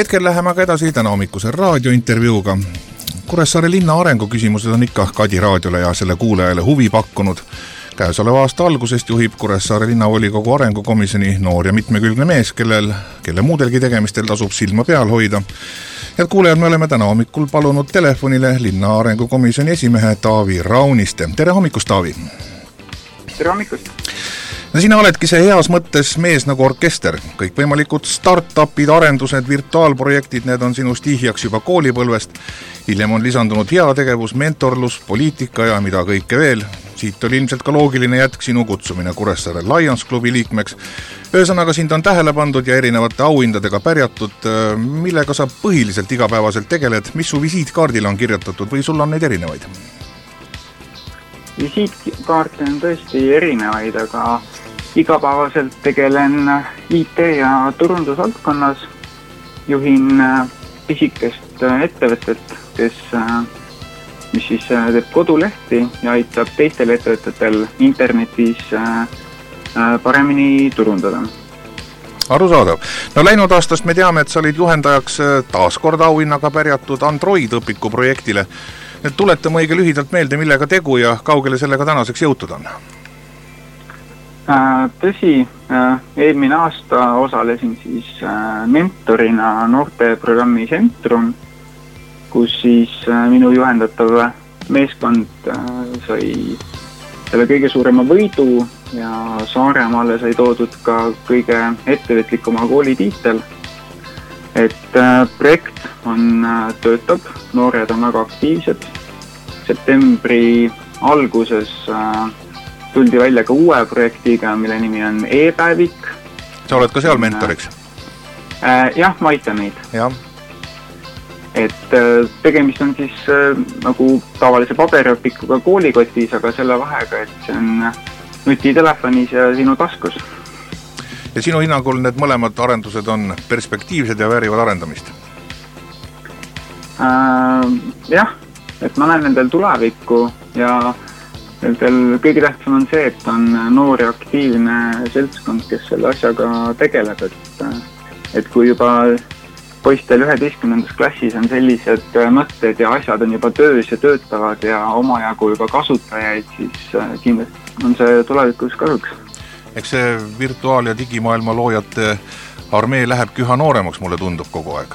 hetkel läheme aga edasi tänahommikuse raadiointervjuuga. Kuressaare linna arengu küsimused on ikka Kadi raadiole ja selle kuulajale huvi pakkunud. käesoleva aasta algusest juhib Kuressaare linnavolikogu arengukomisjoni noor ja mitmekülgne mees, kellel, kelle muudelgi tegemistel tasub silma peal hoida. head kuulajad, me oleme täna hommikul palunud telefonile linna arengukomisjoni esimehe Taavi Rauniste. tere hommikust, Taavi! tere hommikust! No sina oledki see heas mõttes mees nagu orkester, kõikvõimalikud startup'id, arendused, virtuaalprojektid, need on sinu stihjaks juba koolipõlvest. hiljem on lisandunud heategevus, mentorlus, poliitika ja mida kõike veel. siit oli ilmselt ka loogiline jätk sinu kutsumine Kuressaare Lions klubi liikmeks. ühesõnaga, sind on tähele pandud ja erinevate auhindadega pärjatud, millega sa põhiliselt igapäevaselt tegeled, mis su visiitkaardile on kirjutatud või sul on neid erinevaid? visiitkaarte on tõesti erinevaid, aga igapäevaselt tegelen IT ja turundusvaldkonnas. juhin äh, pisikest äh, ettevõtet, kes, äh, mis siis teeb kodulehti ja aitab teistel ettevõtetel internetis paremini turundada arusaadav. no läinud aastast me teame, et sa olid juhendajaks taas kord auhinnaga pärjatud Android õpiku projektile. tuleta õige lühidalt meelde, millega tegu ja kaugele sellega tänaseks jõutud on tõsi, äh, eelmine aasta osalesin siis äh, mentorina noorteprogrammi Centrum, kus siis minu juhendatav meeskond sai selle kõige suurema võidu ja Saaremaale sai toodud ka kõige ettevõtlikuma kooli tiitel. et projekt on, töötab, noored on väga aktiivsed. septembri alguses äh, tuldi välja ka uue projektiga, mille nimi on e-päevik. sa oled ka seal mentoriks äh,? jah, ma aitan neid. jah. et äh, tegemist on siis äh, nagu tavalise paberiõpikuga koolikotis, aga selle vahega, et see on nutitelefonis ja sinu taskus. ja sinu hinnangul need mõlemad arendused on perspektiivsed ja väärivad arendamist äh,? jah, et ma näen nendel tulevikku ja Nendel kõige tähtsam on see, et on noor ja aktiivne seltskond, kes selle asjaga tegeleb, et, et kui juba poistel üheteistkümnendas klassis on sellised mõtted ja asjad on juba töös ja töötavad ja omajagu juba kasutajaid, siis äh, kindlasti on see tulevikus kasuks. eks see virtuaal- ja digimaailma loojate armee lähebki üha nooremaks, mulle tundub kogu aeg.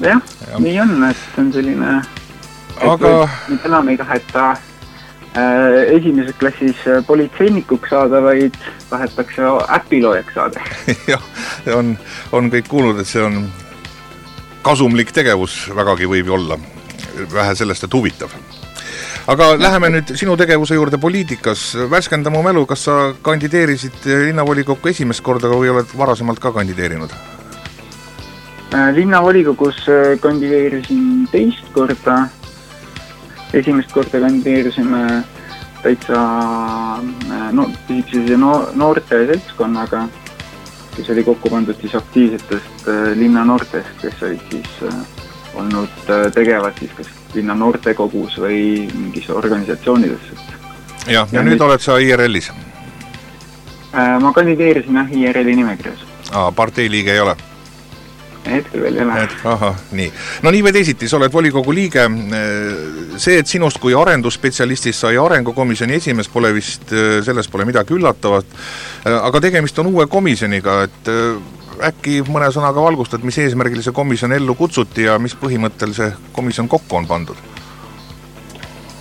jah ja., nii on, et see on selline, et aga nüüd enam ei taheta esimeses klassis äh, politseinikuks saada, vaid tahetakse äpiloojaks saada. jah, on, on kõik kuulnud, et see on kasumlik tegevus, vägagi võib ju olla, vähe sellest, et huvitav. aga läheme nüüd sinu tegevuse juurde poliitikas, värskenda mu mälu, kas sa kandideerisid linnavolikokku esimest korda või oled varasemalt ka kandideerinud? Äh, linnavolikogus kandideerisin teist korda esimest korda kandideerisime täitsa no, sellise no, noorte seltskonnaga, kes oli kokku pandud siis aktiivsetest äh, linna noortest, kes olid siis äh, olnud äh, tegevad siis kas linna noortekogus või mingis organisatsioonides, et. jah, ja nüüd oled sa IRL-is? ma kandideerisin jah IRL-i nimekirjas. aa, partei liige ei ole? Hetkel veel ei ole. ahah, nii. no nii või teisiti, sa oled volikogu liige, see, et sinust kui arendusspetsialistist sai arengukomisjoni esimees, pole vist, selles pole midagi üllatavat, aga tegemist on uue komisjoniga, et äkki mõne sõnaga valgustad, mis eesmärgil see komisjon ellu kutsuti ja mis põhimõttel see komisjon kokku on pandud?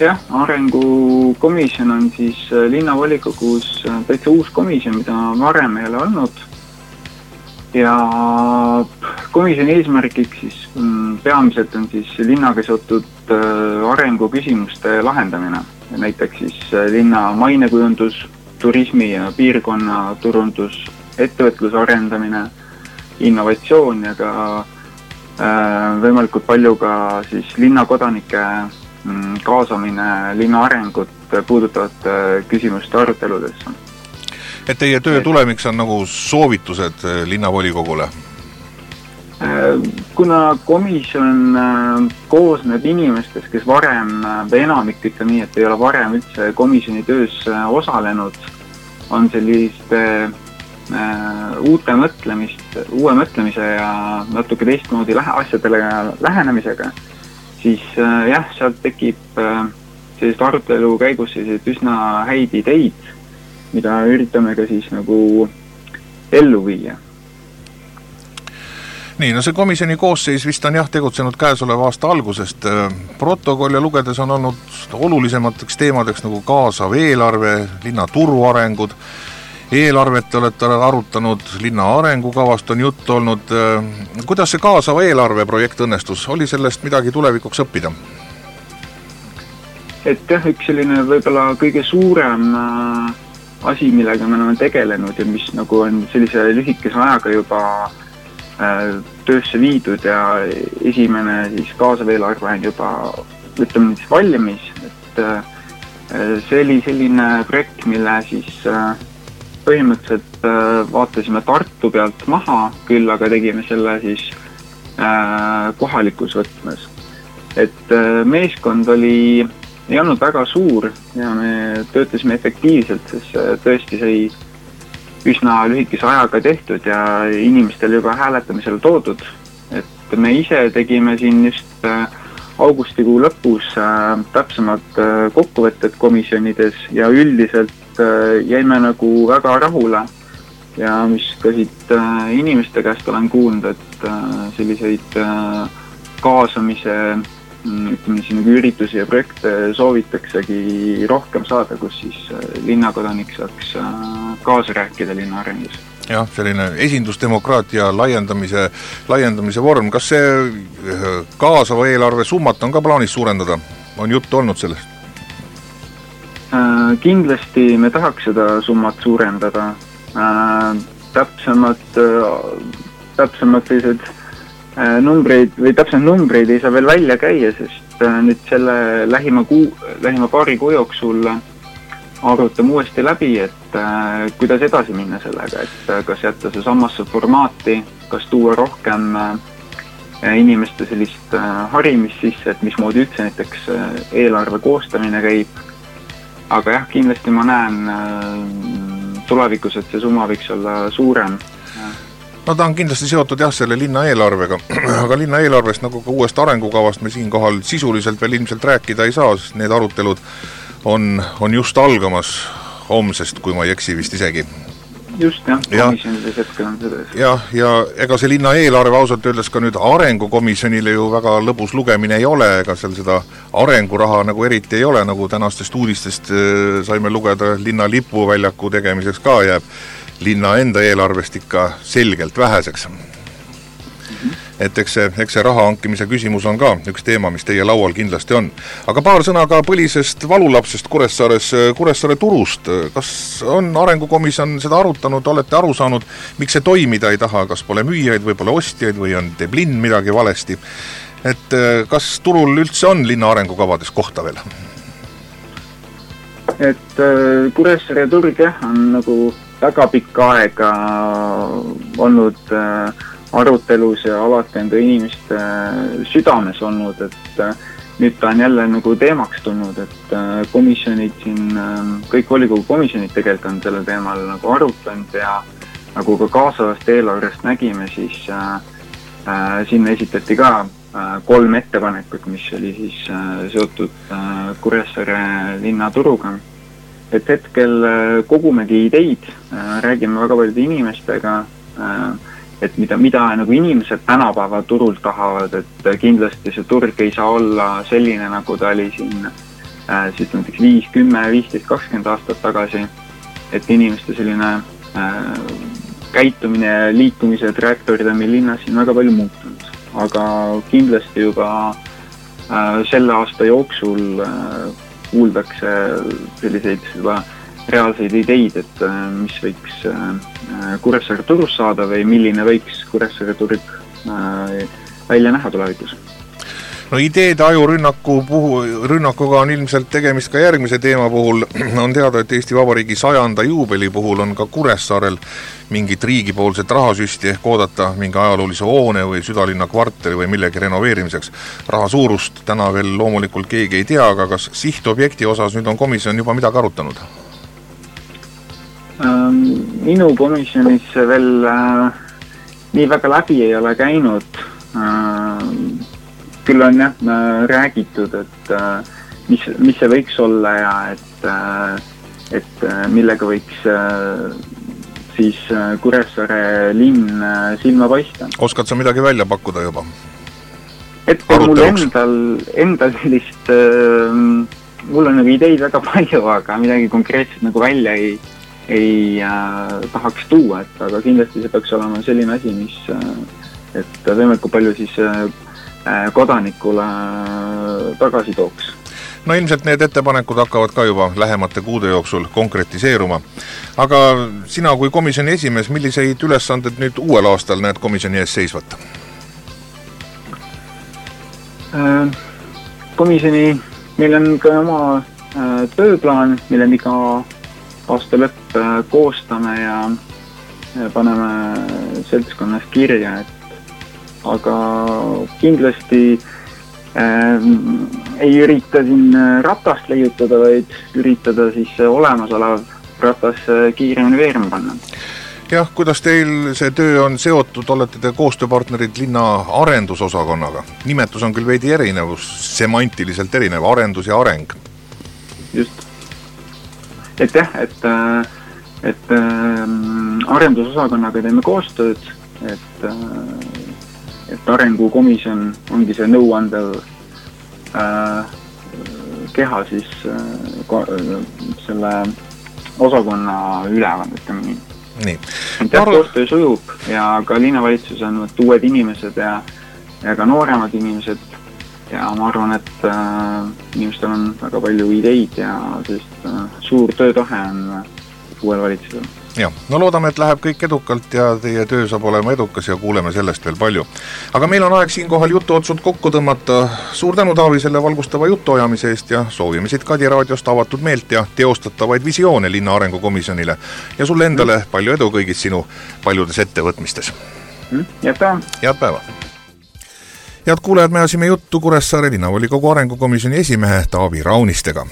jah, arengukomisjon on siis linnavolikogus täitsa uus komisjon, mida varem ei ole olnud ja komisjoni eesmärgiks siis mm, peamiselt on siis linnaga seotud äh, arenguküsimuste lahendamine, näiteks siis äh, linna mainekujundus, turismi ja piirkonna turundus, ettevõtluse arendamine, innovatsioon ja ka äh, võimalikult palju ka siis linnakodanike mm, kaasamine linna arengut puudutavate küsimuste aruteludesse et teie töö tulemiks on nagu soovitused eh, linnavolikogule? Äh, kuna komisjon äh, koosneb inimestest, kes varem või enamik, ütleme nii, et ei ole varem üldse komisjoni töös äh, osalenud, on selliste uute mõtlemist, uue mõtlemise ja natuke teistmoodi lähe-, asjadele lähenemisega, siis jah, sealt tekib sellist arutelu käigus selliseid üsna häid ideid, mida üritame ka siis nagu ellu viia. Nii, no see komisjoni koosseis vist on jah, tegutsenud käesoleva aasta algusest, protokolle lugedes on olnud olulisemateks teemadeks nagu kaasav eelarve, linna turuarengud, eelarvet te olete arutanud, linna arengukavast on juttu olnud, kuidas see kaasava eelarve projekt õnnestus, oli sellest midagi tulevikuks õppida? et jah, üks selline võib-olla kõige suurem äh, asi, millega me oleme tegelenud ja mis nagu on sellise lühikese ajaga juba äh, Äh, töösse viidud ja esimene siis kaasav eelarve on juba ütleme siis valmis, et äh, see oli selline projekt, mille siis äh, põhimõtteliselt vaatasime Tartu pealt maha, küll aga tegime selle siis kohalikus võtmes. et meeskond oli, ei olnud väga suur ja me töötasime efektiivselt, sest tõesti sai üsna lühikese ajaga tehtud ja inimestele juba hääletamisele toodud. et me ise tegime siin just äh, augustikuu lõpus äh, täpsemad äh, kokkuvõtted komisjonides ja üldiselt jäime nagu väga rahule. ja mis ka siit inimeste käest olen kuulnud, et selliseid kaasamise ütleme siis nagu üritusi ja projekte soovitaksegi rohkem saada, kus siis äh, linnakodanik saaks äh, kaasa rääkida linna arengus. jah, selline esindusdemokraatia laiendamise, laiendamise vorm, kas see äh, kaasava eelarve summat on ka plaanis suurendada, on juttu olnud sellest? Kindlasti me tahaks seda summat suurendada, täpsemad, täpsemad sellised numbreid või täpselt numbreid ei saa veel välja käia, sest äh, nüüd selle lähima kuu, lähima paari kuu jooksul arutame uuesti läbi, et äh, kuidas edasi minna sellega, et kas jätta see samasse formaati, kas tuua rohkem inimeste sellist harimist sisse, et mismoodi üldse näiteks eelarve koostamine käib. aga jah, kindlasti ma näen tulevikus, et see summa võiks olla suurem no ta on kindlasti seotud jah, selle linna eelarvega, aga linna eelarvest nagu ka uuest arengukavast me siinkohal sisuliselt veel ilmselt rääkida ei saa, sest need arutelud on, on just algamas homsest, kui ma ei eksi vist isegi. just jah ja,, komisjonides hetkel on seda. jah, ja ega see linna eelarve ausalt öeldes ka nüüd arengukomisjonile ju väga lõbus lugemine ei ole, ega seal seda arenguraha nagu eriti ei ole, nagu tänastest uudistest äh, saime lugeda, linna lipuväljaku tegemiseks ka jääb linna enda eelarvest ikka selgelt väheseks. et eks see, eks see raha hankimise küsimus on ka üks teema, mis teie laual kindlasti on. aga paar sõna ka põlisest valulapsest Kuressaares, Kuressaare turust, kas on Arengukomisjon seda arutanud, olete aru saanud, miks see toimida ei taha, kas pole müüjaid või pole ostjaid või on, teeb linn midagi valesti? et kas turul üldse on linna arengukavades kohta veel? et äh, Kuressaare turg jah, on nagu väga pikka aega olnud äh, arutelus ja alati enda inimeste äh, südames olnud, et äh, nüüd ta on jälle nagu teemaks tulnud, et komisjonid siin, kõik volikogu komisjonid tegelikult on sellel teemal nagu arutanud ja nagu ka kaasavast eelarvest nägime, siis äh, sinna esitati ka äh, kolm ettepanekut, mis oli siis äh, seotud äh, Kuressaare linnaturuga et hetkel äh, kogumegi ideid, äh, räägime väga paljude inimestega, äh, et mida, mida nagu inimesed tänapäeva turul tahavad, et kindlasti see turg ei saa olla selline, nagu ta oli siin siis näiteks viis, kümme, viisteist, kakskümmend aastat tagasi. et inimeste selline käitumine ja liikumise trajektooriid on meil linnas siin väga palju muutunud, aga kindlasti juba selle aasta jooksul kuuldakse selliseid juba reaalseid ideid, et äh, mis võiks äh, Kuressaare turust saada või milline võiks Kuressaare turg äh, välja näha tulevikus no ideede ajurünnaku puhul, rünnakuga on ilmselt tegemist ka järgmise teema puhul, on teada, et Eesti Vabariigi sajanda juubeli puhul on ka Kuressaarel mingit riigipoolset rahasüsti ehk oodata mingi ajaloolise hoone või südalinna kvartali või millegi renoveerimiseks. raha suurust täna veel loomulikult keegi ei tea, aga kas sihtobjekti osas nüüd on komisjon juba midagi arutanud? Ähm, minu komisjonis veel äh, nii väga läbi ei ole käinud äh,. Küll on jah räägitud, et äh, mis, mis see võiks olla ja et äh,, et äh, millega võiks siis Kuressaare linn silma paista. oskad sa midagi välja pakkuda juba? hetkel mul endal, endal sellist äh,, mul on nagu ideid väga palju, aga midagi konkreetset nagu välja ei, ei äh, tahaks tuua, et aga kindlasti see peaks olema selline asi, mis äh,, et võimalikult palju siis äh, kodanikule tagasi tooks no ilmselt need ettepanekud hakkavad ka juba lähemate kuude jooksul konkretiseeruma. aga sina kui komisjoni esimees, milliseid ülesandeid nüüd uuel aastal näed komisjoni ees seisvat? Äh, komisjoni, meil on ka oma äh, tööplaan, mille me iga aasta lõpp äh, koostame ja paneme seltskonnas kirja, et aga kindlasti äh, ei ürita siin ratast leiutada, vaid üritada siis olemasolev ratas kiiremini veerema panna jah, kuidas teil see töö on seotud, olete te koostööpartnerid linna arendusosakonnaga? nimetus on küll veidi erinev, semantiliselt erinev, arendus ja areng. just. et jah, et, et äh, arendusosakonnaga teeme koostööd, et äh, et arengukomisjon ongi see nõuandev äh, keha siis äh, selle osakonna üleval, ütleme nii. Nii. jah, koostöö sujub ja ka linnavalitsus on vot uued inimesed ja, ja ka nooremad inimesed. Ja ma arvan, et äh, inimestel on väga palju ideid ja sellist äh, suur töötahe on äh, uuel valitsusel jah, no loodame, et läheb kõik edukalt ja teie töö saab olema edukas ja kuuleme sellest veel palju. aga meil on aeg siinkohal jutuotsud kokku tõmmata, suur tänu, Taavi, selle valgustava jutuajamise eest ja soovime siit Kadi raadiost avatud meelt ja teostatavaid visioone linna arengukomisjonile. ja sulle endale palju edu kõigis sinu paljudes ettevõtmistes. Mm, head päeva! head päeva! head kuulajad, me ajasime juttu Kuressaare linnavolikogu arengukomisjoni esimehe Taavi Raunistega